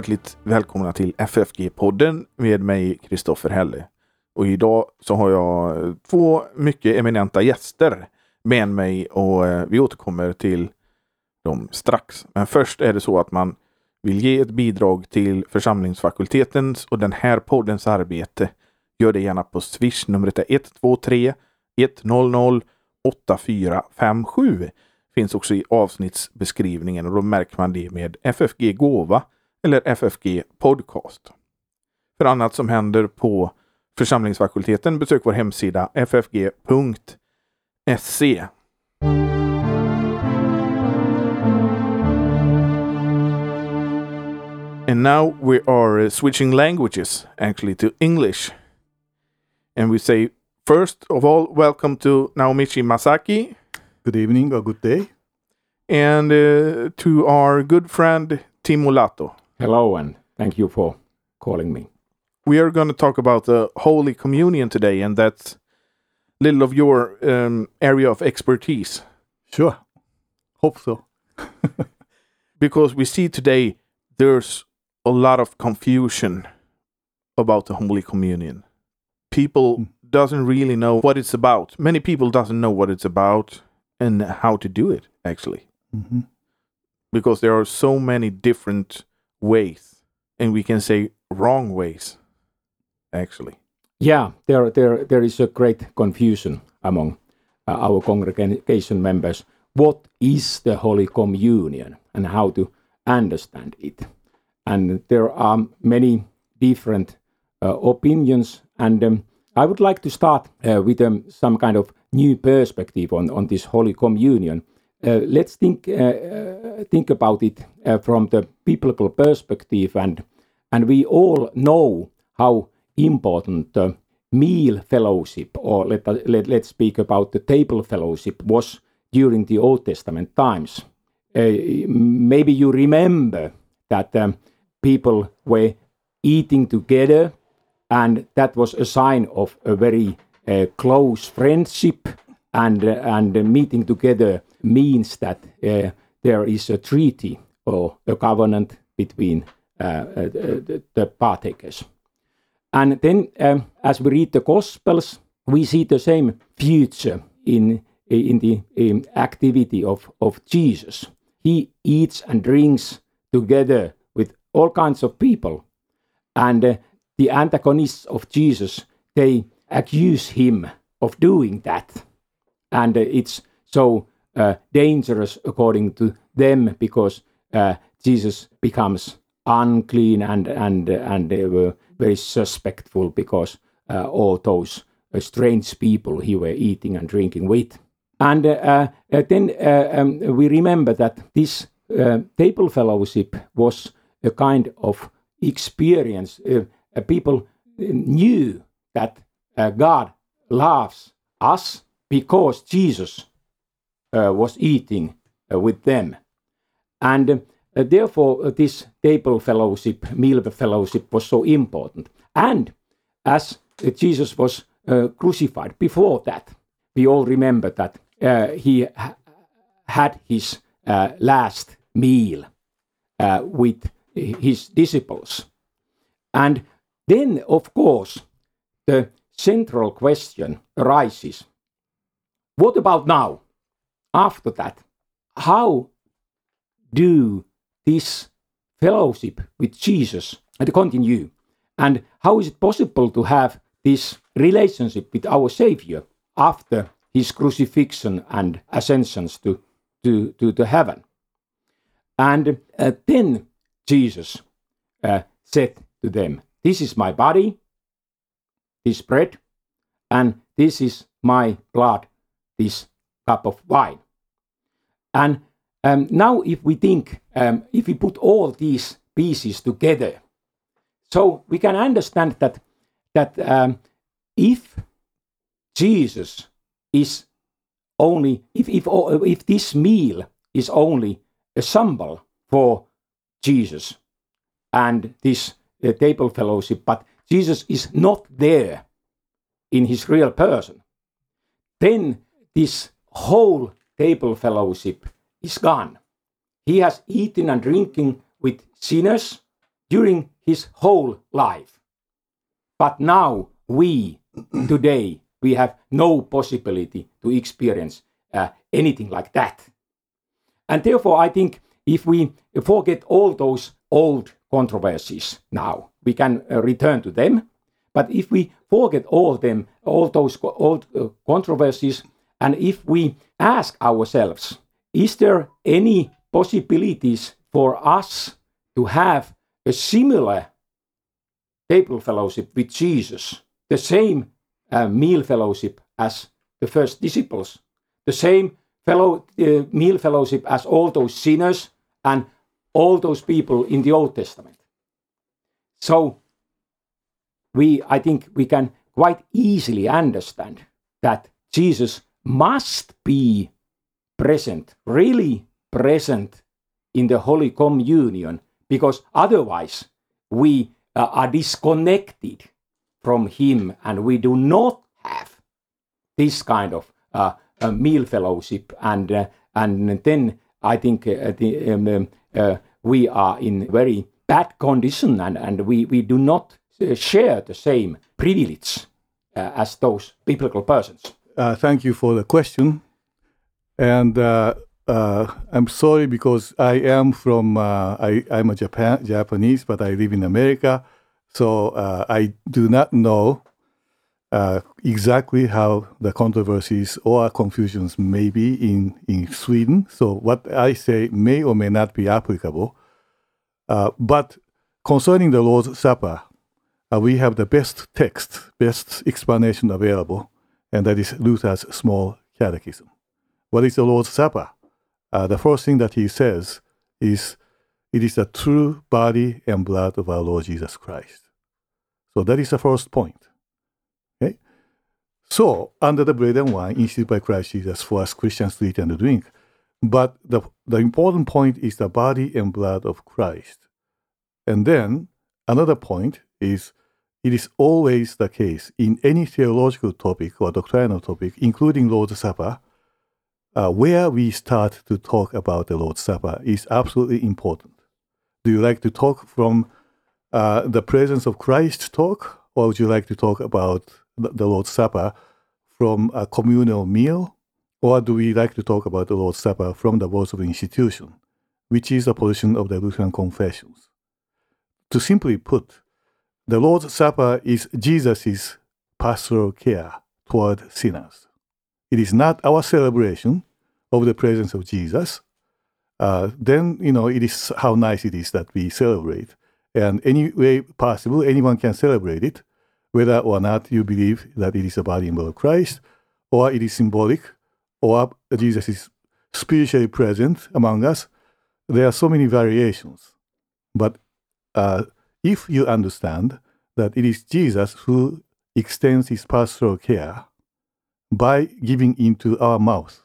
hjärtligt välkomna till FFG-podden med mig Kristoffer Helle. Och idag så har jag eh, två mycket eminenta gäster med mig och eh, vi återkommer till dem strax. Men först är det så att man vill ge ett bidrag till församlingsfakultetens och den här poddens arbete. Gör det gärna på Swish. Numret är 123 100 8457. Finns också i avsnittsbeskrivningen och då märker man det med FFG Gåva eller FFG Podcast. För annat som händer på församlingsfakulteten besök vår hemsida ffg.se. And now we are uh, switching languages actually to English. And we say, first of all, welcome to Naomichi Masaki. Good evening or good day. And uh, to our good friend Tim Mulato. Hello, and thank you for calling me. We are going to talk about the Holy Communion today, and that's little of your um, area of expertise. Sure. Hope so. because we see today there's a lot of confusion about the Holy Communion. People Mm. doesn't really know what it's about. Many people doesn't know what it's about and how to do it actually. Mhm. because there are so many different ways and we can say wrong ways actually Yeah, there, there, there is a great confusion among uh, our congregation members. What is the Holy Communion and how to understand it? And there are many different uh, opinions, and um, I would like to start uh, with um, some kind of new perspective on, on this Holy Communion. Uh, let's think uh, uh, think about it from the biblical perspective, and and we all know how important meal fellowship, or let, let let's speak about the table fellowship, was during the Old Testament times. Maybe you remember that um, people were eating together, and that was a sign of a very uh, close friendship and uh, and uh, meeting together means that uh, there is a treaty or a covenant between uh, uh, the, the partakers. And then, um, as we read the Gospels, we see the same future in in the um, activity of of Jesus. He eats and drinks together with all kinds of people, and uh, the antagonists of Jesus they accuse him of doing that and uh, it's so uh, dangerous according to them because uh, Jesus becomes unclean and and and they were very suspectful because uh, all those uh, strange people he were eating and drinking with. And uh, uh, then um, we remember that this table fellowship was a kind of experience. People knew that God loves us because Jesus was eating uh, with them. And uh, therefore, uh, this table fellowship, meal fellowship, was so important. And as uh, Jesus was uh, crucified, before that, we all remember that uh, he ha- had his uh, last meal uh, with his disciples. And then, of course, the central question arises what about now? After that, how do this fellowship with Jesus and continue? And how is it possible to have this relationship with our Savior after his crucifixion and ascensions to, to, to heaven? And uh, then Jesus uh, said to them, This is my body, this bread, and this is my blood, this cup of wine. And um, now, if we think, um, if we put all these pieces together, so we can understand that that um, if Jesus is only if if if this meal is only a symbol for Jesus and this uh, table fellowship, but Jesus is not there in his real person, then this whole table fellowship is gone. He has eaten and drinking with sinners, during his whole life. But now we, today, we have no possibility to experience uh, anything like that. And therefore, I think if we forget all those old controversies now, we can uh, return to them. But if we forget all them, all those old uh, controversies, and if we ask ourselves, is there any possibilities for us to have a similar table fellowship with Jesus, the same uh, meal fellowship as the first disciples, the same fellow uh, meal fellowship as all those sinners and all those people in the Old Testament. So we, I think, we can quite easily understand that Jesus must be present, really present in the Holy Communion, because otherwise we uh, are disconnected from Him and we do not have this kind of uh, meal fellowship. And, uh, and then I think uh, the, um, um, uh, we are in very bad condition and, and we, we do not uh, share the same privilege as those biblical persons. Thank you for the question. And I'm sorry because I am from, I, I'm a Japan, Japanese, but I live in America. So uh, I do not know uh, exactly how the controversies or confusions may be in, in Sweden. So what I say may or may not be applicable. Uh, but concerning the Lord's Supper, uh, we have the best text, best explanation available, and that is Luther's Small Catechism. What is the Lord's Supper? Uh, the first thing that he says is it is the true body and blood of our Lord Jesus Christ. So that is the first point. Okay? So, under the bread and wine instituted by Christ Jesus for us Christians to eat and to drink. But the, the important point is the body and blood of Christ. And then another point is it is always the case in any theological topic or doctrinal topic, including Lord's Supper, uh, where we start to talk about the Lord's Supper is absolutely important. Do you like to talk from uh, the presence of Christ talk, or would you like to talk about the Lord's Supper from a communal meal, or do we like to talk about the Lord's Supper from the words of institution, which is the position of the Lutheran confessions? To simply put, the Lord's Supper is Jesus' pastoral care toward sinners. It is not our celebration of the presence of Jesus. Uh, then, you know, it is how nice it is that we celebrate. And any way possible, anyone can celebrate it, whether or not you believe that it is the body and blood of Christ, or it is symbolic, or Jesus is spiritually present among us. There are so many variations. But uh, if you understand that it is Jesus who extends his pastoral care by giving into our mouth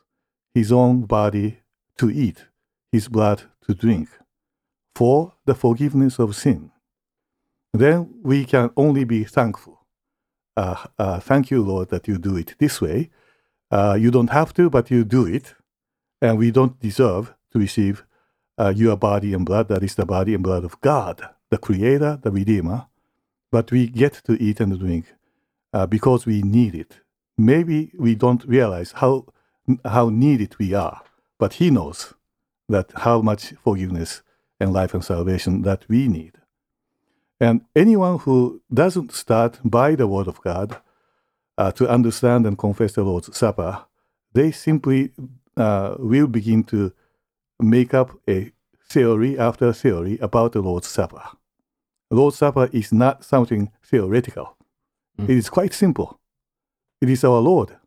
his own body to eat, his blood to drink, for the forgiveness of sin, then we can only be thankful. Uh, uh, thank you, Lord, that you do it this way. Uh, you don't have to, but you do it. And we don't deserve to receive uh, your body and blood, that is the body and blood of God, the Creator, the Redeemer. But we get to eat and drink uh, because we need it. Maybe we don't realize how, how needed we are, but He knows that how much forgiveness and life and salvation that we need. And anyone who doesn't start by the Word of God uh, to understand and confess the Lord's Supper, they simply uh, will begin to make up a theory after theory about the Lord's Supper. The Lord's Supper is not something theoretical. Mm. It is quite simple. It is our Lord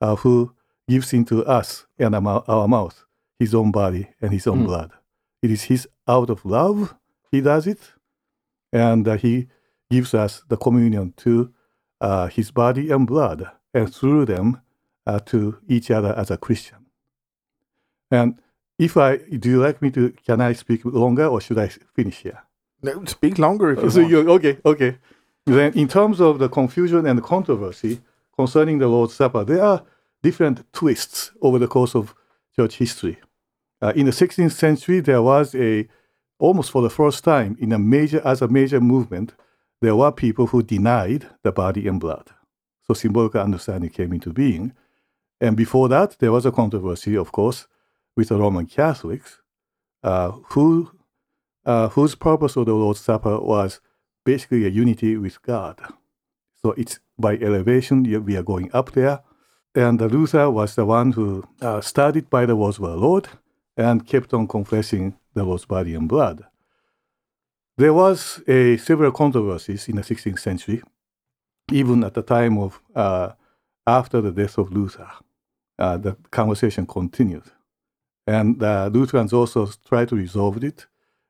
uh, who gives into us and our mouth his own body and his own mm. blood. It is his out of love he does it, and uh, he gives us the communion to uh, his body and blood, and through them uh, to each other as a Christian. And if I do you like me to can I speak longer or should I finish here? No, speak longer if you so want. You, okay, okay. Then in terms of the confusion and controversy concerning the Lord's Supper, there are different twists over the course of church history. Uh, in the 16th century, there was a almost for the first time in a major as a major movement, there were people who denied the body and blood. So symbolic understanding came into being. And before that, there was a controversy, of course, with the Roman Catholics, uh, who, uh, whose purpose of the Lord's Supper was basically a unity with God. So it's by elevation, we are going up there. And Luther was the one who uh, started by the words of the Lord and kept on confessing the Lord's body and blood. There was a several controversies in the 16th century, even at the time of uh, after the death of Luther. Uh, the conversation continued, and uh, Lutherans also tried to resolve it,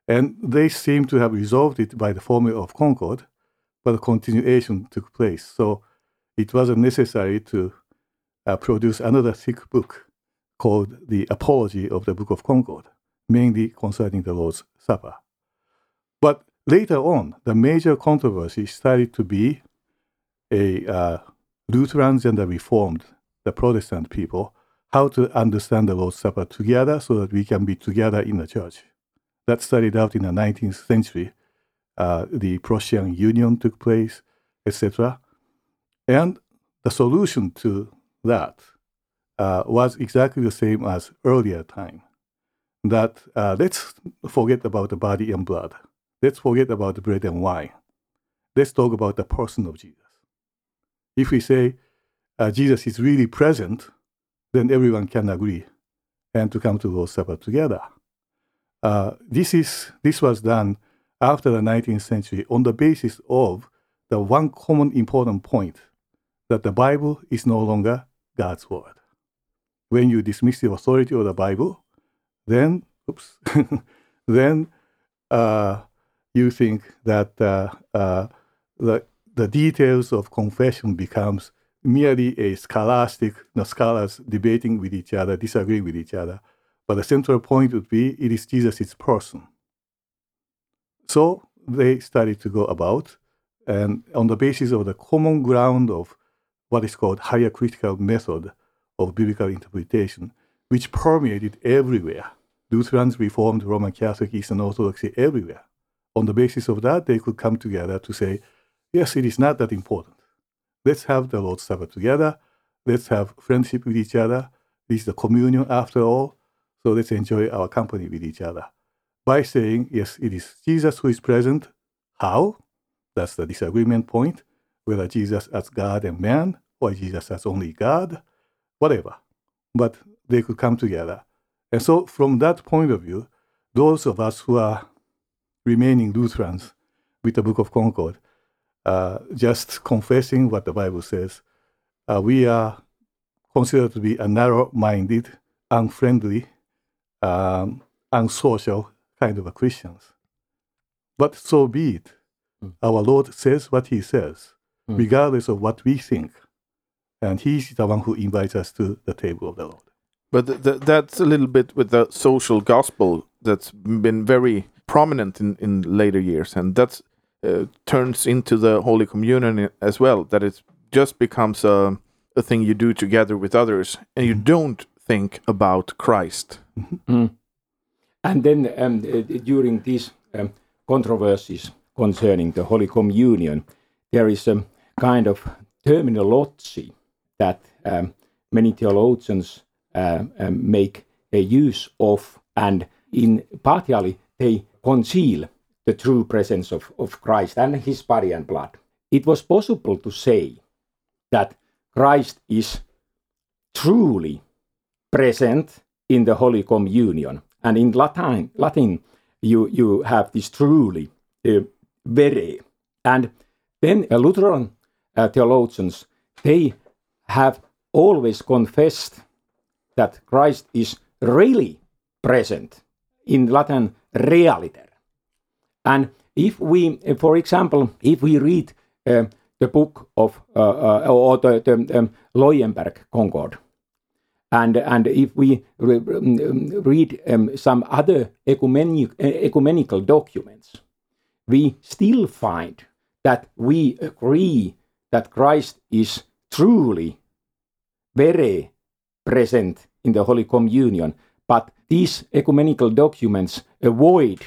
and they seem to have resolved it by the formula of Concord, but a continuation took place. So it wasn't necessary to uh, produce another thick book called the Apology of the Book of Concord, mainly concerning the Lord's Supper. But later on, the major controversy started to be a uh, Lutherans and the Reformed, the Protestant people, how to understand the Lord's Supper together so that we can be together in the church. That started out in the 19th century. Uh, the Prussian Union took place, etc. And the solution to that uh, was exactly the same as earlier time. That uh, let's forget about the body and blood. Let's forget about the bread and wine. Let's talk about the person of Jesus. If we say uh, Jesus is really present, then everyone can agree and to come to Lord's Supper together. Uh, this, is, this was done after the 19th century on the basis of the one common important point that the Bible is no longer God's word. When you dismiss the authority of the Bible, then, oops, then uh, you think that uh, uh, the, the details of confession becomes merely a scholastic, you scholars debating with each other, disagreeing with each other. But the central point would be it is Jesus' person. So they started to go about, and on the basis of the common ground of what is called higher critical method of biblical interpretation, which permeated everywhere. Lutherans, Reformed, Roman Catholic, Eastern Orthodoxy, everywhere. On the basis of that, they could come together to say, yes, it is not that important. Let's have the Lord's Supper together. Let's have friendship with each other. This is the communion after all. So let's enjoy our company with each other. By saying, yes, it is Jesus who is present. How? That's the disagreement point. Whether Jesus as God and man, or Jesus as only God, whatever. But they could come together. And so, from that point of view, those of us who are remaining Lutherans with the Book of Concord, uh, just confessing what the Bible says, uh, we are considered to be a narrow minded, unfriendly, um, unsocial kind of a Christians. But so be it. Mm. Our Lord says what He says, mm. regardless of what we think. And He's the one who invites us to the table of the Lord. But th th that's a little bit with the social gospel that's been very prominent in, in later years. And that's uh, turns into the Holy Communion as well. That it just becomes a, a thing you do together with others, and you mm-hmm. don't think about Christ. Mm. And then um, uh, during these um, controversies concerning the Holy Communion, there is a kind of terminology that um, many theologians uh, um, make a use of, and in partially they conceal the true presence of, of Christ and his body and blood. It was possible to say that Christ is truly present in the Holy Communion. And in Latin, Latin you, you have this truly, uh, vere. And then uh, Lutheran uh, theologians, they have always confessed that Christ is really present in Latin realiter. And if we, for example, if we read uh, the book of uh, uh, or the, the um, Leuenberg Concord, and and if we re um, read um, some other ecumenic, ecumenical documents, we still find that we agree that Christ is truly very present in the Holy Communion, but these ecumenical documents avoid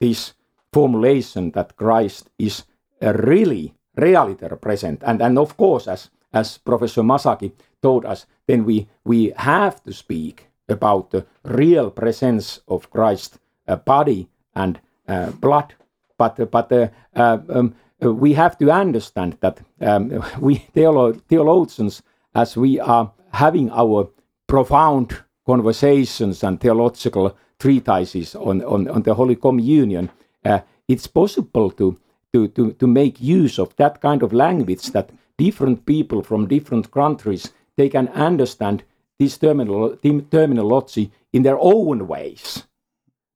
this formulation that Christ is really realiter present. And, and of course, as, as Professor Masaki told us, then we, we have to speak about the real presence of Christ's uh, body and uh, blood. But, but uh, uh um, we have to understand that um, we theolo- theologians, as we are having our profound conversations and theological treatises on, on, on the Holy Communion, uh, it's possible to, to, to, to make use of that kind of language that different people from different countries they can understand this terminal, terminology in their own ways.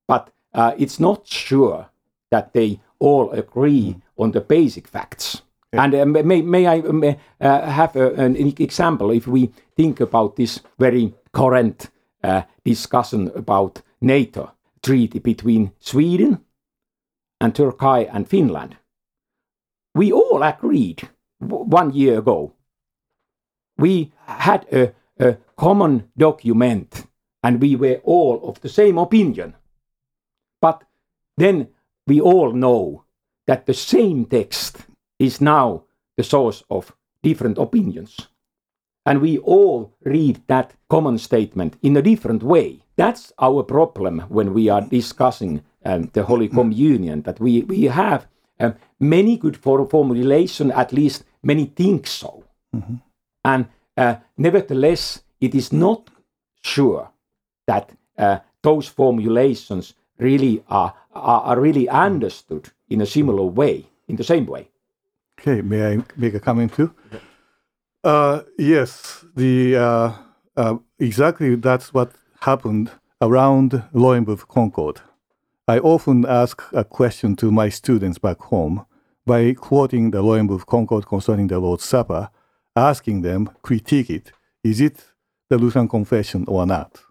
But uh, it's not sure that they all agree on the basic facts. Yeah. And uh, may, may I may, uh, have a, an example if we think about this very current uh, discussion about NATO treaty between Sweden and Turkey and Finland. We all agreed one year ago. We had a, a common document and we were all of the same opinion. But then we all know that the same text is now the source of different opinions. And we all read that common statement in a different way. That's our problem when we are discussing um, the Holy Communion, that we, we have um, many good for formulation, at least many think so. Mm-hmm. And uh, nevertheless, it is not sure that uh, those formulations really are, are, are really understood in a similar way, in the same way. Okay, may I make a comment too? Uh, yes, the uh, uh, exactly that's what happened around Leuenberg Concord. I often ask a question to my students back home by quoting the Leuenberg Concord concerning the Lord's Supper, asking them critique it. Is it the Lutheran confession or not?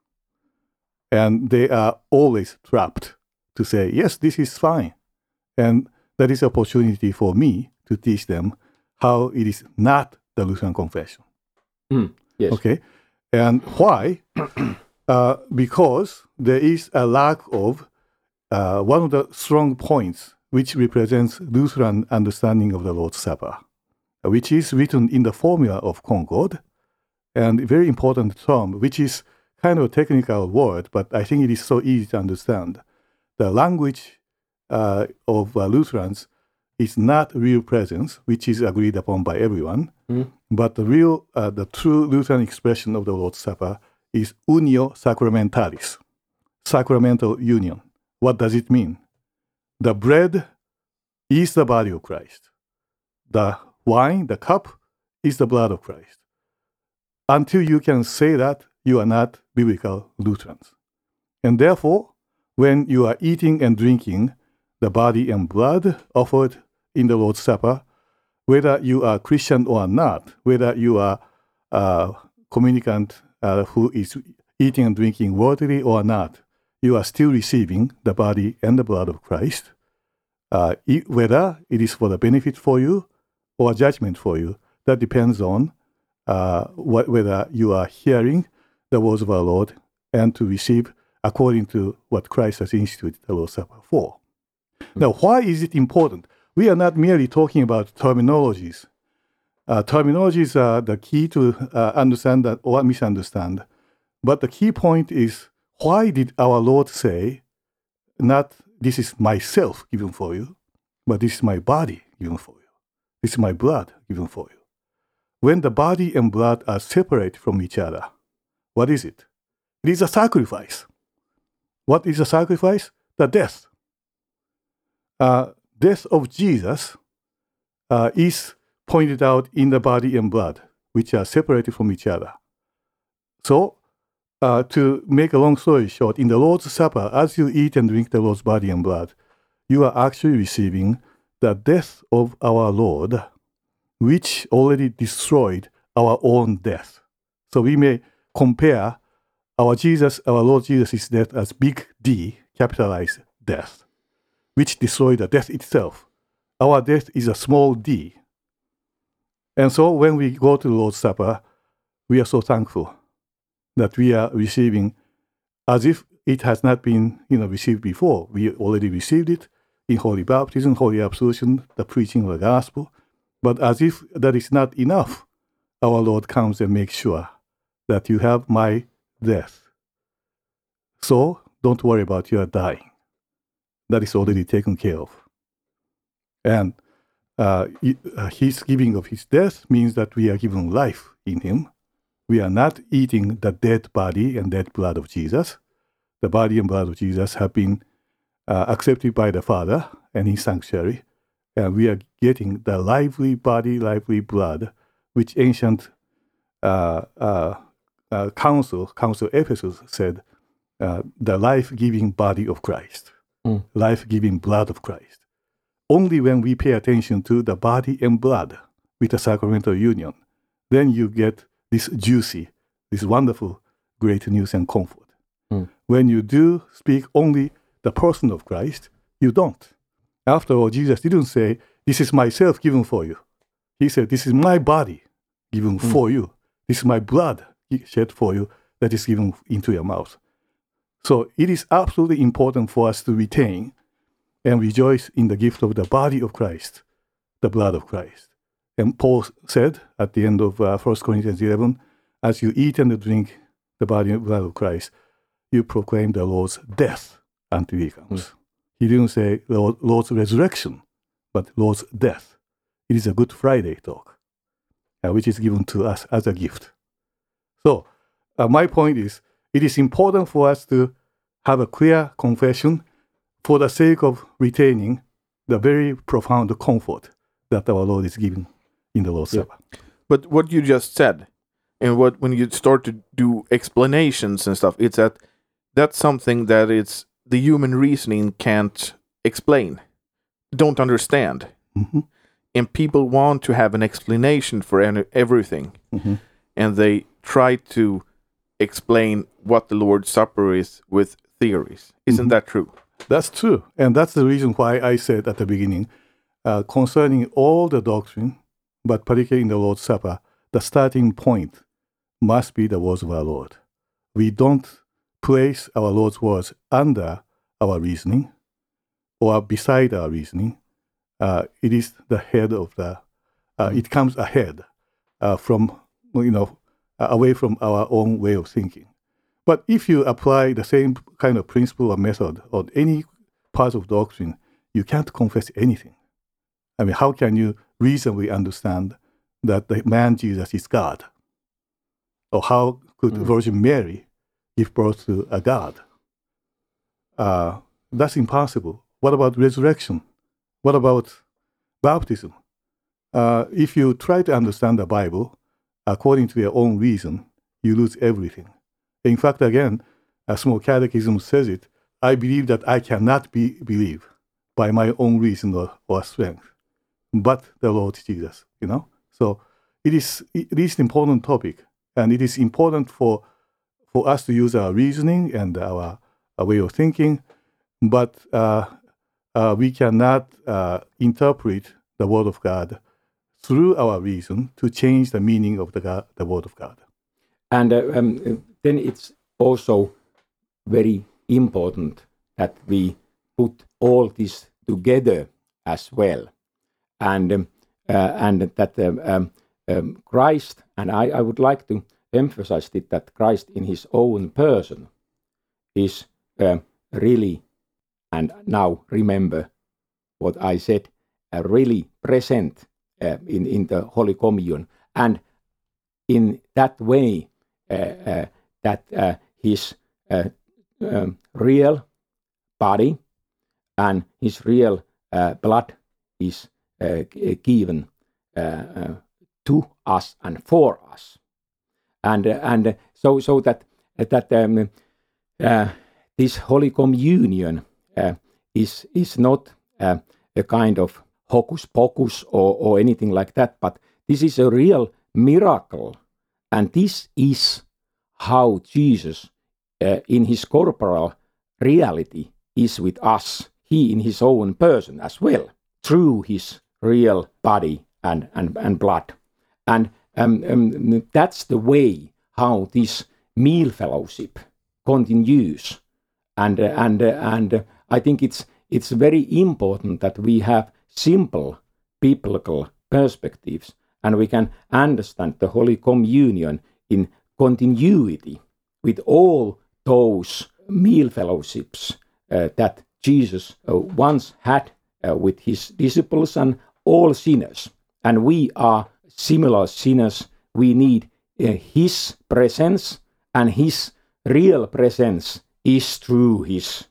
And they are always trapped to say, yes, this is fine. And that is opportunity for me to teach them how it is not the Lutheran confession. Mm, yes. Okay. And why? uh, because there is a lack of uh, one of the strong points which represents Lutheran understanding of the Lord's Supper, which is written in the formula of Concord, and a very important term, which is kind of a technical word, but I think it is so easy to understand. The language uh, of uh, Lutherans is not real presence, which is agreed upon by everyone, mm. but the real, uh, the true Lutheran expression of the Lord's Supper is unio sacramentalis, sacramental union. What does it mean? The bread is the body of Christ. The wine, the cup, is the blood of Christ. Until you can say that, you are not biblical Lutherans. And therefore, when you are eating and drinking the body and blood offered in the Lord's Supper, whether you are Christian or not, whether you are a communicant uh, who is eating and drinking worthily or not, you are still receiving the body and the blood of Christ. Uh, whether it is for the benefit for you or judgment for you, that depends on uh, what, whether you are hearing the words of our Lord and to receive according to what Christ has instituted the Lord's Supper for. Now, why is it important? We are not merely talking about terminologies. Uh, terminologies are the key to uh, understand that or misunderstand. But the key point is why did our Lord say, not this is myself given for you, but this is my body given for you. This is my blood given for you. When the body and blood are separate from each other, what is it? It is a sacrifice. What is a sacrifice? The death. Uh, death of Jesus uh, is pointed out in the body and blood, which are separated from each other. So, uh, to make a long story short, in the Lord's Supper, as you eat and drink the Lord's body and blood, you are actually receiving the death of our Lord, which already destroyed our own death. So we may compare our Jesus, our Lord Jesus' death as big D, capitalized death, which destroyed the death itself. Our death is a small d. And so when we go to the Lord's Supper, we are so thankful that we are receiving as if it has not been you know, received before. We already received it, in holy baptism, holy absolution, the preaching of the gospel. But as if that is not enough, our Lord comes and makes sure that you have my death. So don't worry about your dying. That is already taken care of. And uh, uh, his giving of his death means that we are given life in him. We are not eating the dead body and dead blood of Jesus. The body and blood of Jesus have been uh, accepted by the Father and his sanctuary. And we are getting the lively body, lively blood, which ancient uh, uh, uh council, Council Ephesus, said, uh, the life-giving body of Christ, mm. life-giving blood of Christ. Only when we pay attention to the body and blood with the sacramental union, then you get this juicy, this wonderful, great news and comfort. Mm. When you do speak only the person of Christ, you don't. After all, Jesus didn't say, This is myself given for you. He said, This is my body given mm. for you. This is my blood shed for you that is given into your mouth. So it is absolutely important for us to retain and rejoice in the gift of the body of Christ, the blood of Christ. And Paul said at the end of uh, 1 Corinthians 11, as you eat and drink the body and blood of Christ, you proclaim the Lord's death until he comes. Mm. He didn't say Lord, Lord's resurrection, but Lord's death. It is a Good Friday talk, uh, which is given to us as a gift. So, uh, my point is, it is important for us to have a clear confession for the sake of retaining the very profound comfort that our Lord is giving in the Lord's yeah. Supper. But what you just said, and what when you start to do explanations and stuff, it's that that's something that it's the human reasoning can't explain, don't understand. Mm-hmm. And people want to have an explanation for any, everything. Mm-hmm. And they try to explain what the Lord's Supper is with theories. Isn't mm-hmm. that true? That's true. And that's the reason why I said at the beginning uh, concerning all the doctrine, but particularly in the Lord's Supper, the starting point must be the words of our Lord. We don't place our Lord's words under our reasoning or beside our reasoning. Uh, it is the head of the, uh, it comes ahead uh, from, you know, away from our own way of thinking. But if you apply the same kind of principle or method on any part of doctrine, you can't confess anything. I mean, how can you reasonably understand that the man Jesus is God? Or how could mm. Virgin Mary give birth to a God? Uh, that's impossible. What about resurrection? What about baptism? Uh, if you try to understand the Bible according to your own reason, you lose everything. In fact, again, a small catechism says it I believe that I cannot be believe by my own reason or, or strength, but the Lord Jesus, you know? So it is, it is an important topic, and it is important for, for us to use our reasoning and our, our way of thinking, but uh, uh, we cannot uh, interpret the Word of God through our reason to change the meaning of the, God, the Word of God. And uh, um, then it's also very important that we put all this together as well, and um, uh, and that um, um, um, Christ and I, I would like to emphasize it that Christ in His own person is uh, really, and now remember what I said, uh, really present uh, in in the Holy Communion, and in that way uh, uh, that uh, his um, real body and his real blood is Uh, uh, given uh, to us and for us, and and so so that that um, this Holy Communion is is not a kind of hocus pocus or, or anything like that, but this is a real miracle. And this is how Jesus, uh, in his corporal reality, is with us, he in his own person as well, through his real body and, and, and blood. And um, um, that's the way how this meal fellowship continues. And, uh, and, uh, and I think it's, it's very important that we have simple biblical perspectives and we can understand the Holy Communion in continuity with all those meal fellowships uh, that Jesus uh, once had uh, with his disciples and all sinners. And we are similar sinners. We need uh, his presence, and his real presence is through his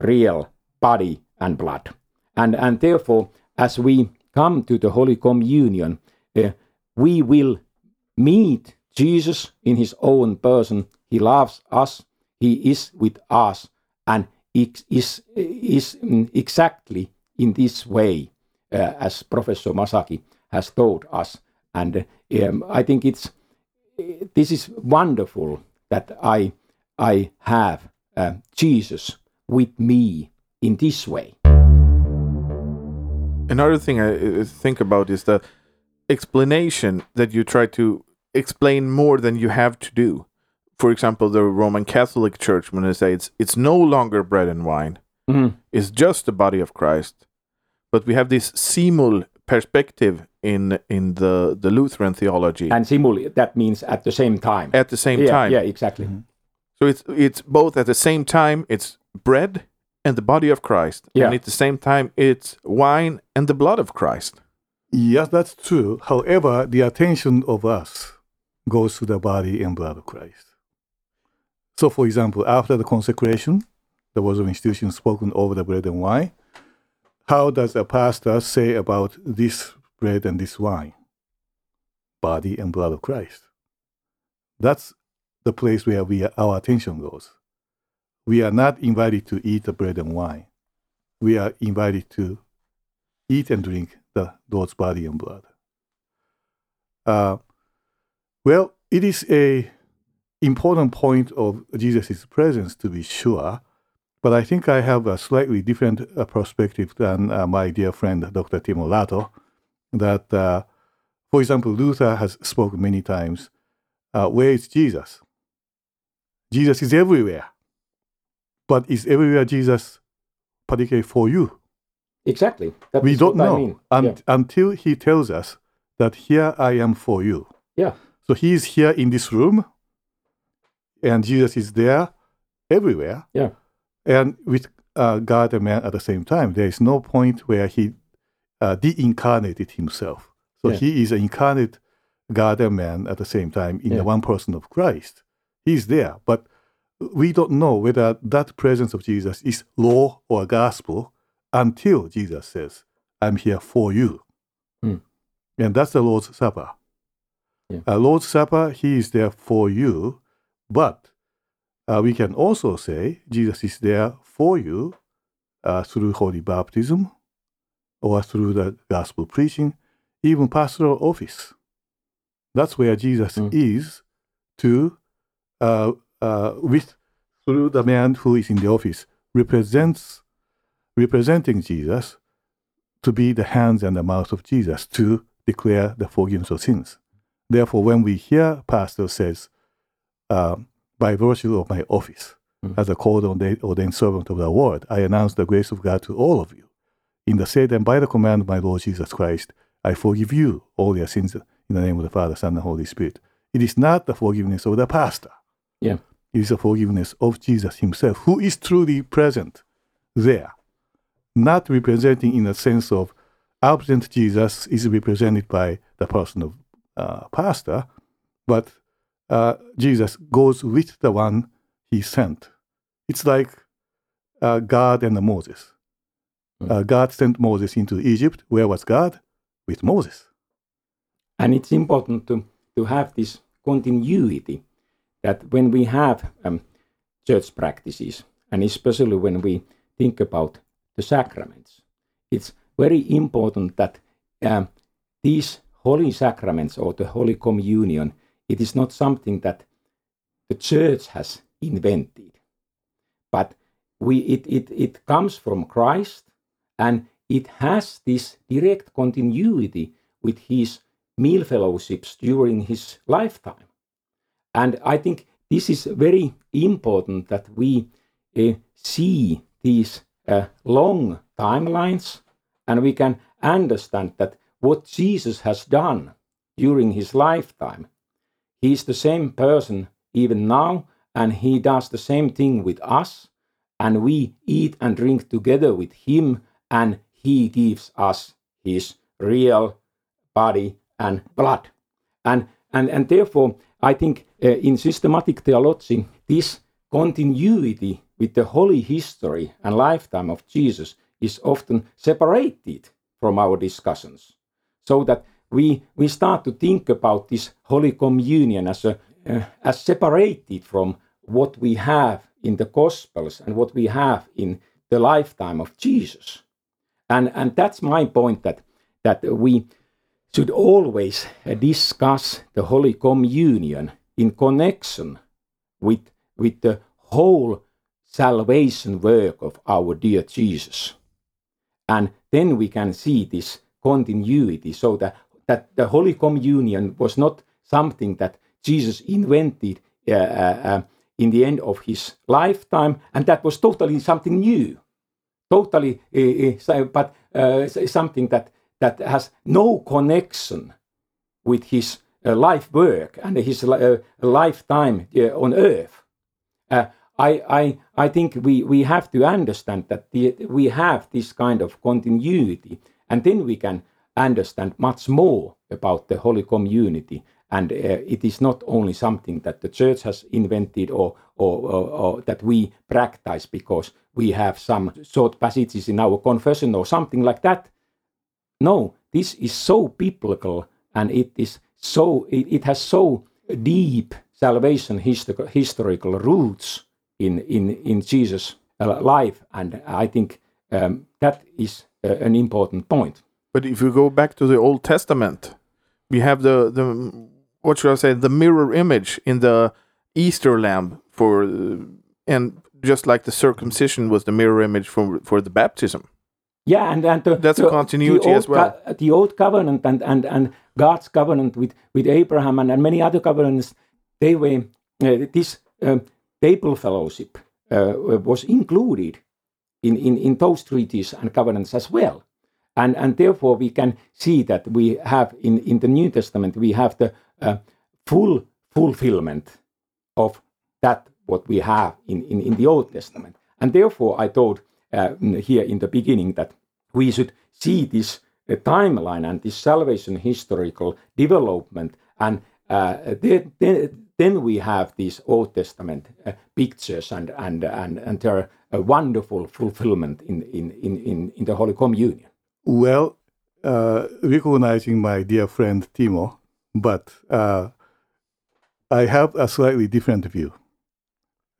real body and blood. And, and therefore, as we come to the Holy Communion, uh, we will meet Jesus in his own person. He loves us, he is with us, and is, is, is exactly in this way, as Professor Masaki has told us. And um, I think it's this is wonderful that I I have uh, Jesus with me in this way. Another thing I think about is the explanation that you try to explain more than you have to do. For example, the Roman Catholic Church, when they say it's it's no longer bread and wine, Mhm. it's just the body of Christ. But we have this simul perspective in in the the Lutheran theology And simul, that means at the same time. at the same yeah, time. yeah, exactly. Mm-hmm. So it's it's both at the same time it's bread and the body of Christ, Yeah. and at the same time it's wine and the blood of Christ. Yes, that's true. However, the attention of us goes to the body and blood of Christ. So, for example, after the consecration, there was an institution spoken over the bread and wine. How does a pastor say about this bread and this wine? Body and blood of Christ. That's the place where we our attention goes. We are not invited to eat the bread and wine. We are invited to eat and drink the Lord's body and blood. Uh, well, it is a important point of Jesus' presence to be sure, but I think I have a slightly different uh, perspective than uh, my dear friend Dr. Timo Laato. That, uh, for example, Luther has spoken many times. Uh, where is Jesus? Jesus is everywhere, but is everywhere Jesus particularly for you? Exactly. That we don't know I mean. un- yeah. until he tells us that here I am for you. yeah. So he is here in this room, and Jesus is there everywhere, Yeah. And with uh, God and man at the same time. There is no point where he uh, de-incarnated himself. So Yeah. he is an incarnate God and man at the same time in Yeah. the one person of Christ. He's there, but we don't know whether that presence of Jesus is law or gospel until Jesus says, I'm here for you. Hmm. And that's the Lord's Supper. Yeah. Uh, Lord's Supper, He is there for you, but uh, we can also say Jesus is there for you uh, through holy baptism or through the gospel preaching, even pastoral office. That's where Jesus Mm. is to, uh, uh, with through the man who is in the office, represents representing Jesus to be the hands and the mouth of Jesus to declare the forgiveness of sins. Therefore, when we hear pastor says, uh, by virtue of my office Mm. as a called ordained, ordained servant of the word, I announce the grace of God to all of you. In the said and by the command of my Lord Jesus Christ, I forgive you all your sins in the name of the Father, Son, and Holy Spirit. It is not the forgiveness of the pastor. Yeah. It is the forgiveness of Jesus himself, who is truly present there. Not representing in the sense of absent Jesus is represented by the person of uh, pastor, but uh, Jesus goes with the one he sent. It's like uh, God and Moses. Uh, God sent Moses into Egypt. Where was God? With Moses. And it's important to, to have this continuity that when we have um, church practices, and especially when we think about the sacraments, it's very important that um, these holy sacraments or the Holy Communion, it is not something that the church has invented, but we, it, it, it comes from Christ and it has this direct continuity with his meal fellowships during his lifetime. And I think this is very important that we uh, see these uh, long timelines and we can understand that what Jesus has done during his lifetime, he's the same person even now, and he does the same thing with us, and we eat and drink together with him, and he gives us his real body and blood. And, and, and therefore, I think uh, in systematic theology, this continuity with the holy history and lifetime of Jesus is often separated from our discussions. So that we, we start to think about this Holy Communion as, a, uh, as separated from what we have in the Gospels and what we have in the lifetime of Jesus. And, and that's my point that, that we should always discuss the Holy Communion in connection with, with the whole salvation work of our dear Jesus. And then we can see this continuity so that, that the Holy Communion was not something that Jesus invented uh, uh, uh in the end of his lifetime, and that was totally something new, totally, uh, uh but uh, something that that has no connection with his life work and his lifetime on earth. I, I, I think we, we have to understand that the, we have this kind of continuity, and then we can understand much more about the Holy Communion. And uh, it is not only something that the church has invented or, or, or, or, that we practice because we have some short passages in our confession or something like that. No, this is so biblical and it is so it, it has so deep salvation histor- historical roots in in in Jesus' life, and I think um, that is uh, an important point. But if you go back to the Old Testament, we have the the what should I say the mirror image in the Easter lamb for uh, and just like the circumcision was the mirror image for for the baptism. Yeah, and, and the, that's a continuity as well. the old covenant and, and, and God's covenant with, with Abraham and, and many other covenants, they were uh, this um, Table fellowship uh, was included in, in, in those treaties and covenants as well. And, and therefore, we can see that we have in, in the New Testament, we have the uh, full fulfillment of that what we have in, in, in the Old Testament. And therefore, I thought uh, here in the beginning that we should see this uh, timeline and this salvation historical development and uh, then, then we have these Old Testament uh, pictures and and and and their a wonderful fulfillment in in in in the Holy Communion. Well, uh, recognizing my dear friend Timo, but uh, I have a slightly different view.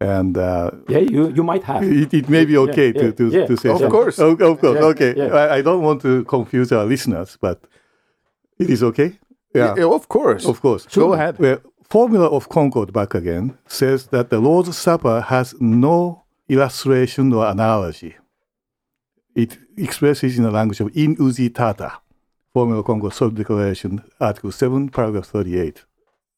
And uh, yeah, you, you might have. It, it may be okay yeah, to, to, yeah. to say Of course. Oh, of course. okay. I, I, don't want to confuse our listeners, but it is okay. Yeah. of course. Of course. Sure. Go ahead. Well, Formula of Concord back again says that the Lord's Supper has no illustration or analogy. It expresses in the language of in usitata. Formula of Concord Solid Declaration, Article 7, Paragraph 38.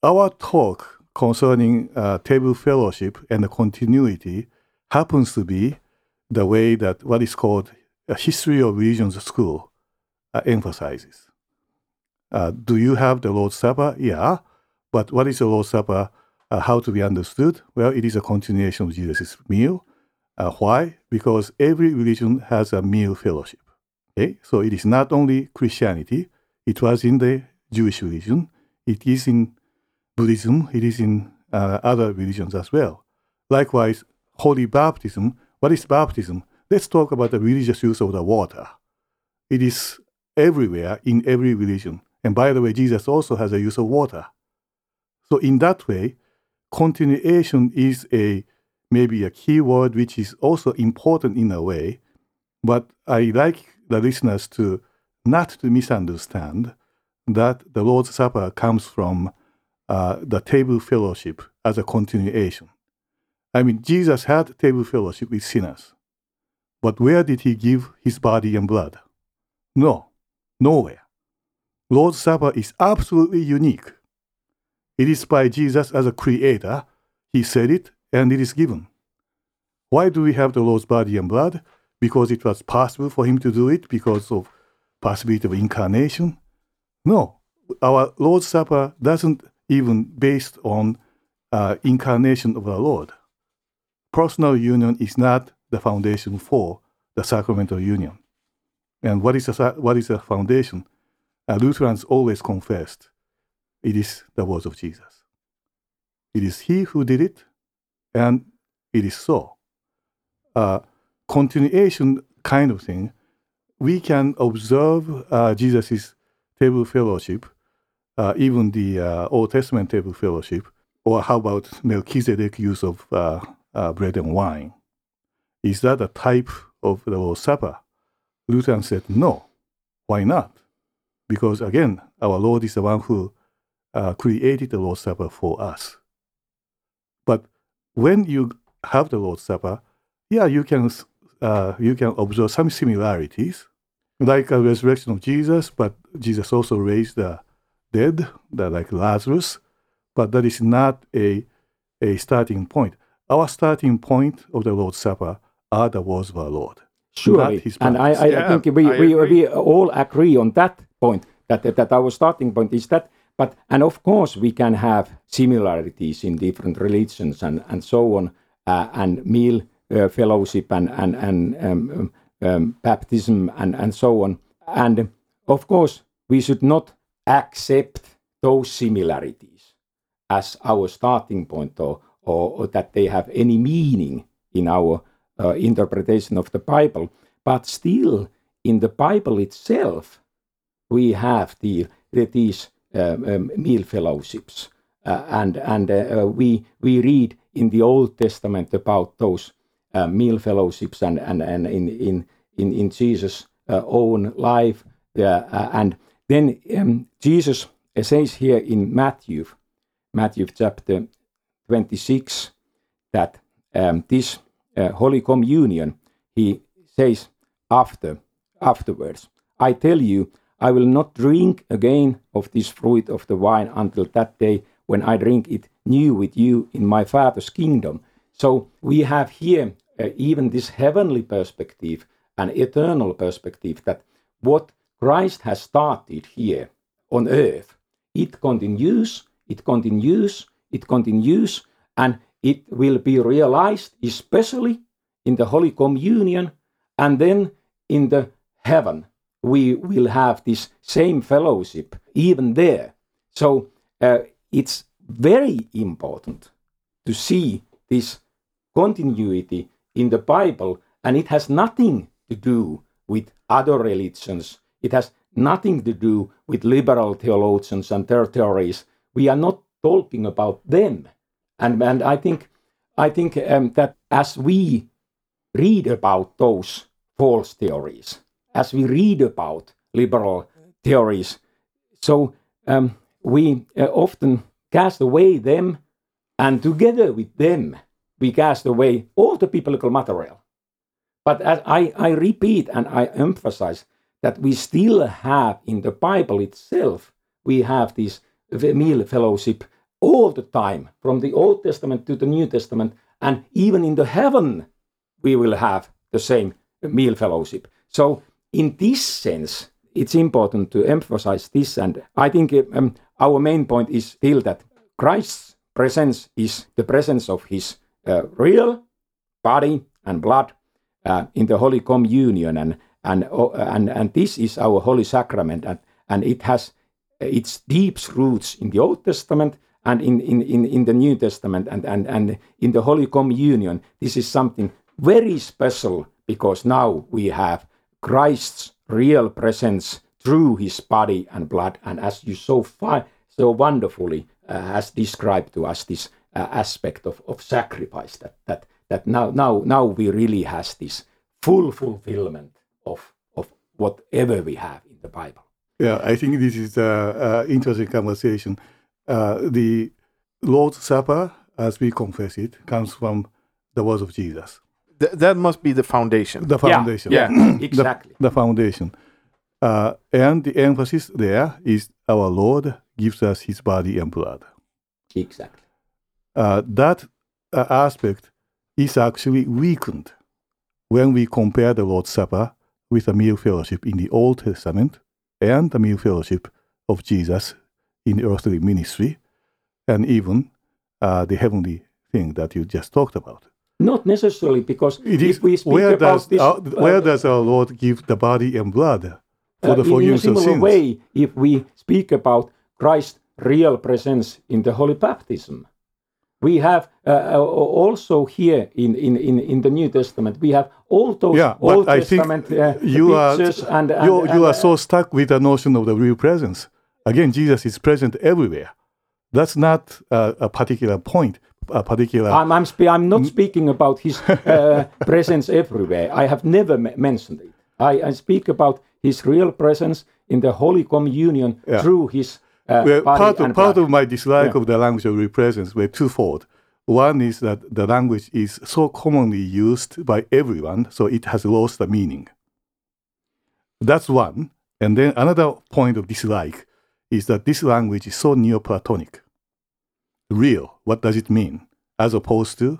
Our talk concerning uh, table fellowship and the continuity happens to be the way that what is called a history of religions school uh, emphasizes. Uh, do you have the Lord's Supper? Yeah. But what is the Lord's Supper? Uh, how to be understood? Well, it is a continuation of Jesus' meal. Uh, why? Because every religion has a meal fellowship. Okay? So it is not only Christianity, it was in the Jewish religion, it is in Buddhism, it is in uh, other religions as well. Likewise, holy baptism. What is baptism? Let's talk about the religious use of the water. It is everywhere in every religion. And by the way, Jesus also has a use of water. So in that way, continuation is a maybe a key word which is also important in a way, but I like the listeners to not to misunderstand that the Lord's Supper comes from uh, the table fellowship as a continuation. I mean, Jesus had table fellowship with sinners, but where did he give his body and blood? No, nowhere. Lord's Supper is absolutely unique. It is by Jesus as a creator. He said it, and it is given. Why do we have the Lord's body and blood? because it was possible for him to do it because of possibility of incarnation. No, our Lord's Supper doesn't even based on uh, incarnation of the Lord. Personal union is not the foundation for the sacramental union. And what is the, what is the foundation? Uh, Lutherans always confessed it is the words of Jesus. It is He who did it, and it is so. Uh, continuation kind of thing, we can observe uh, Jesus' table fellowship, uh, even the uh, Old Testament table fellowship, or how about Melchizedek use of uh, uh, bread and wine? Is that a type of the Lord's Supper? Lutheran said, no. Why not? Because again, our Lord is the one who uh, created the Lord's Supper for us. But when you have the Lord's Supper, yeah, you can uh, you can observe some similarities, like a resurrection of Jesus. But Jesus also raised the dead, the, like Lazarus. But that is not a a starting point. Our starting point of the Lord's Supper are the words of our Lord. Surely, and I, I yeah, think we, I we, we all agree on that point that, that our starting point is that but and of course we can have similarities in different religions and and so on uh, and meal uh, fellowship and and and um, um, baptism and and so on. And of course we should not accept those similarities as our starting point or or, or that they have any meaning in our uh, interpretation of the Bible. But still in the Bible itself we have the, these meal fellowships. Uh, and and uh, we we read in the Old Testament about those uh, meal fellowships and and, and in in in, in Jesus' own life. and then um, Jesus says here in Matthew, Matthew chapter 26, that um, this uh, Holy Communion, he says after afterwards, I tell you, I will not drink again of this fruit of the vine until that day when I drink it new with you in my Father's kingdom. So we have here uh, even this heavenly perspective and eternal perspective that what Christ has started here on earth, it continues, it continues, it continues, and it will be realized especially in the Holy Communion and then in the heaven we will have this same fellowship even there. So uh, it's very important to see this continuity in the Bible, and it has nothing to do with other religions. It has nothing to do with liberal theologians and their theories. We are not talking about them. And, and I think, I think um, that as we read about those false theories, as we read about liberal theories. So um, we uh, often cast away them, and together with them, we cast away all the biblical material. But I, I repeat and I emphasize that we still have in the Bible itself, we have this meal fellowship all the time, from the Old Testament to the New Testament, and even in the heaven, we will have the same meal fellowship. So in this sense, it's important to emphasize this. And I think um, our main point is still that Christ's presence is the presence of his uh, real body and blood uh, in the Holy Communion. And, and, uh, and, and this is our Holy Sacrament. And, and it has its deep roots in the Old Testament and in, in, in, in the New Testament and, and, and in the Holy Communion. This is something very special because now we have Christ's real presence through his body and blood, and as you so far, so wonderfully uh, has described to us this uh, aspect of, of sacrifice that that that now now now we really has this full fulfillment of of whatever we have in the Bible. Yeah, I think this is an interesting conversation. Uh, the Lord's Supper, as we confess it, comes from the words of Jesus. Th- that must be the foundation. The foundation. Yeah, yeah exactly. The, the foundation. Uh, and the emphasis there is our Lord gives us his body and blood. Exactly. Uh, that uh, aspect is actually weakened when we compare the Lord's Supper with the meal fellowship in the Old Testament and the meal fellowship of Jesus in the earthly ministry, and even uh, the heavenly thing that you just talked about. Not necessarily, because It is if we speak where about does this, our, uh, where does our Lord give the body and blood for uh, the in- in, a forgiveness of similar way, if we speak about Christ's real presence in the holy baptism, we have uh, uh, also here in, in, in, in the New Testament, we have all those Yeah, Old I Testament uh, you are pictures and, and, you, and, you uh, are so stuck with the notion of the real presence. Again, Jesus is present everywhere. That's not uh, a particular point, a particular. I'm, I'm, spe- I'm not speaking about his uh, presence everywhere. I have never m- mentioned it. I, I speak about his real presence in the Holy Communion Yeah. through his uh, well, body part of, and part blood. of my dislike Yeah. of the language of real presence were twofold. One is that the language is so commonly used by everyone, so it has lost the meaning. That's one. And then another point of dislike is that this language is so Neoplatonic. Real, what does it mean? As opposed to,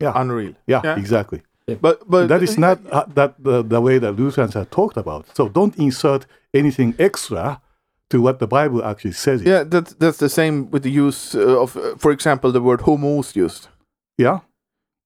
yeah, Unreal. yeah, yeah. exactly. But but that is not uh, that the, the way that Lutherans have talked about. So don't insert anything extra to what the Bible actually says. Yeah, that's that's the same with the use uh, of, uh, for example, the word homoousios. yeah?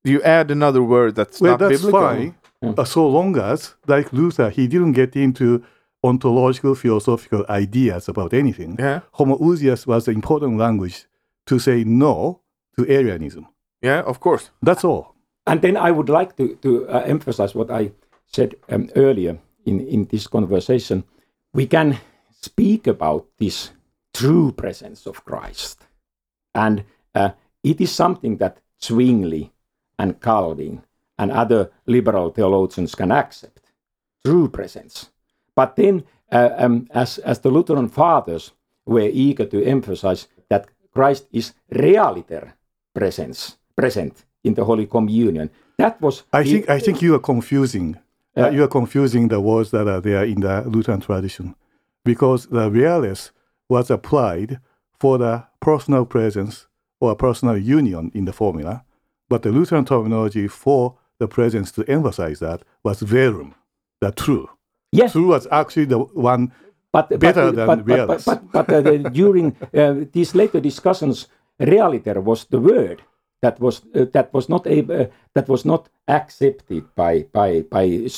You add another word that's Well, not that's biblical. fine, uh, so long as, like Luther, he didn't get into ontological philosophical ideas about anything. Yeah, Homoousios was the important language to say no to Arianism. yeah, of course. That's all. And then I would like to, to uh, emphasize what I said um, earlier in, in this conversation. We can speak about this true presence of Christ. And uh, it is something that Zwingli and Calvin and other liberal theologians can accept true presence. But then, uh, um, as, as the Lutheran fathers were eager to emphasize that Christ is realiter presence, present in the Holy Communion, that was I think I think you are confusing. Uh, Yeah. you are confusing the words that are there in the Lutheran tradition, because the realis was applied for the personal presence or personal union in the formula, but the Lutheran terminology for the presence to emphasize that was verum, the true. yes, True was actually the one. But better but, than but, but, but, but, but uh, during uh, these later discussions, realiter was the word that was uh, that was not able, uh, that was not accepted by by by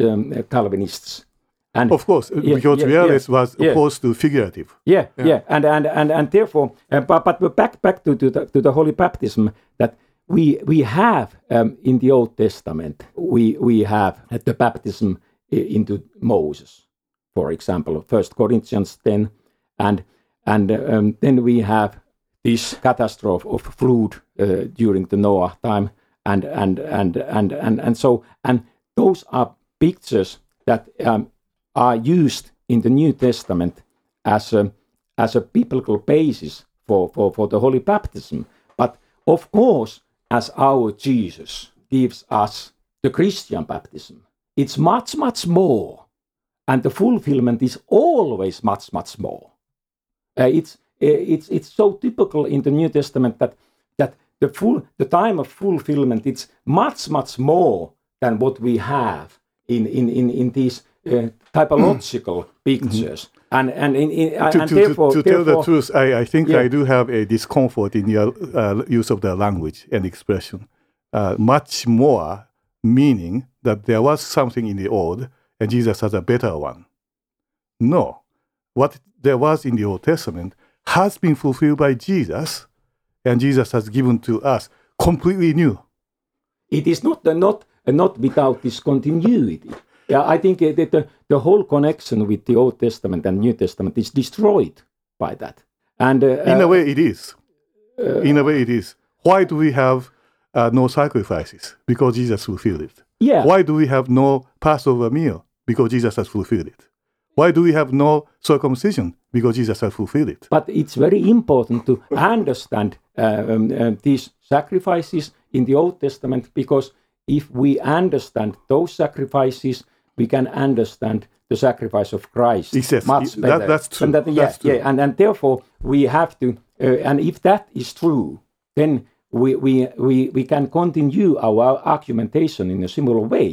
um, Calvinists. And Of course, Yeah, because yeah, realis yeah, was opposed to figurative. Yeah, yeah, and and and and therefore, uh, but but back back to to the, to the holy baptism that we we have um, in the Old Testament we we have the baptism into Moses, for example, First Corinthians ten, and and um, then we have this catastrophe of flood uh, during the Noah time, and and and and and and so and those are pictures that um, are used in the New Testament as a as a biblical basis for, for, for the holy baptism. But of course, as our Jesus gives us the Christian baptism, it's much, much more. And the fulfillment is always much, much more. Uh, it's, uh, it's, it's so typical in the New Testament that, that the, full, the time of fulfillment it's much, much more than what we have in, in, in, in these uh, typological pictures. And, and, in, in, to, and to, therefore, to, to tell the truth, I, I think Yeah. I do have a discomfort in your uh, use of the language and expression. Uh, much more meaning that there was something in the old and Jesus has a better one. No. What there was in the Old Testament has been fulfilled by Jesus, and Jesus has given to us completely new. it is not uh, not uh, not without this continuity. Yeah, I think uh, that the, the whole connection with the Old Testament and New Testament is destroyed by that. And uh, In uh, a way, it is. in a way, it is. Why do we have uh, no sacrifices? Because Jesus fulfilled it. yeah, Why do we have no Passover meal? Because Jesus has fulfilled it. Why do we have no circumcision? Because Jesus has fulfilled it. but it's very important to understand uh, um, uh, these sacrifices in the Old Testament because if we understand those sacrifices, we can understand the sacrifice of Christ Yes, much that- better. that's true, And that, yeah, that's true. yeah, and, and therefore we have to, uh, and if that is true, then we, we, we, we can continue our argumentation in a similar way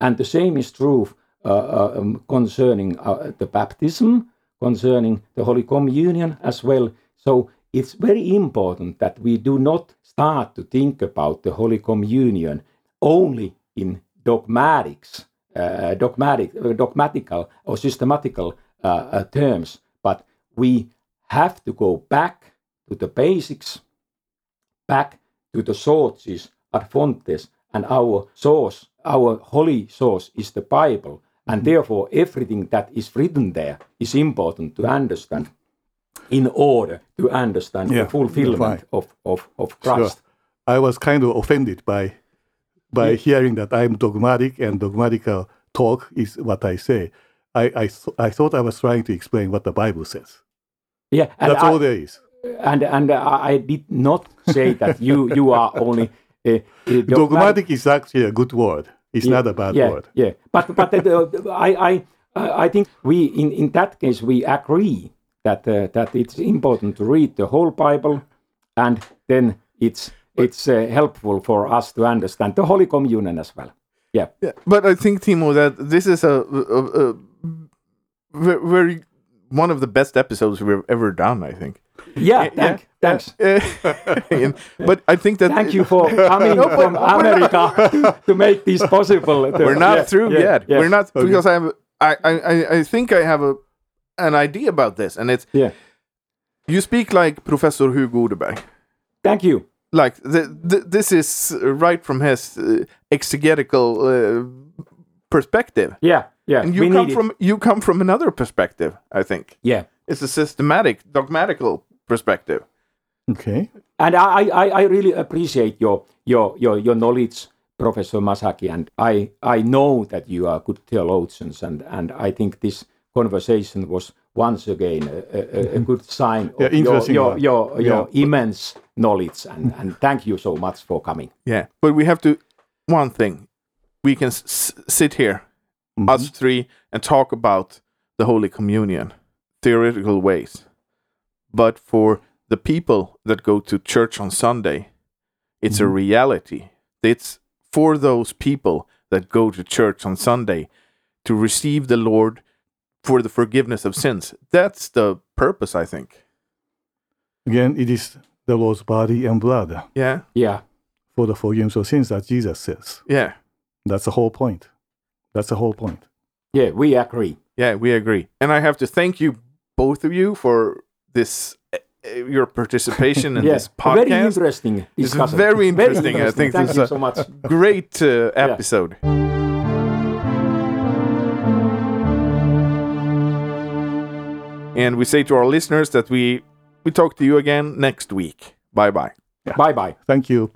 And the same is true um, concerning uh, the baptism, concerning the Holy Communion as well. So it's very important that we do not start to think about the Holy Communion only in dogmatics, uh, dogmatic, uh, dogmatical or systematical uh, uh, terms, but we have to go back to the basics, back to the sources, ad fontes, and our source, our holy source is the Bible. And therefore, everything that is written there is important to understand in order to understand Yeah, the fulfillment fine. of, of, of Sure. Christ. I was kind of offended by by hearing that I'm dogmatic and dogmatical talk is what I say. I, I, th- I thought I was trying to explain what the Bible says. Yeah, and That's I, all there is. and and I I did not say that you you are only uh, uh, Dogmatic is actually a good word. It's Yeah, not a bad yeah, word. Yeah, but but uh, I I I think we in in that case we agree that uh, that it's important to read the whole Bible, and then it's it's uh, helpful for us to understand the Holy Communion as well. Yeah, Yeah, but I think Timo that this is a, a, a very one of the best episodes we've ever done. I think. yeah. Yeah, thanks. And- but I think that Thank you for coming from America to, to make this possible. We're not Yeah, through yeah, yet. yeah. We're not because I have I, I I- I think I have a an idea about this, and it's Yeah. you speak like Professor Hugo Odeberg. Thank you. Like the, the, this is right from his uh, exegetical uh, perspective, Yeah, yeah. and we you come need it. from you come from another perspective. I think yeah. it's a systematic, dogmatical perspective. Okay. And I, I, I really appreciate your, your, your, your knowledge, Professor Masaki, and I, I know that you are good theologians, and, and I think this conversation was once again a, a, a good sign Yeah, of your, your, your, your Yeah. immense knowledge, and, and thank you so much for coming. Yeah, but we have to. One thing, we can sit here, Mhm. us three, and talk about the Holy Communion, theoretical ways. But for the people that go to church on Sunday, it's a Mhm. reality. It's for those people that go to church on Sunday to receive the Lord for the forgiveness of sins. That's the purpose, I think. Again, it is the Lord's body and blood Yeah, Yeah, for the forgiveness of sins that Jesus says. yeah, That's the whole point. That's the whole point. yeah, we agree. yeah. We agree, and I have to thank you, both of you, for this. Uh, Your participation in yeah, this a very interesting It's discussion. very interesting. I think Thank this you is so much. Great uh, episode. And we say to our listeners that we we talk to you again next week. Bye bye. Bye bye. Thank you.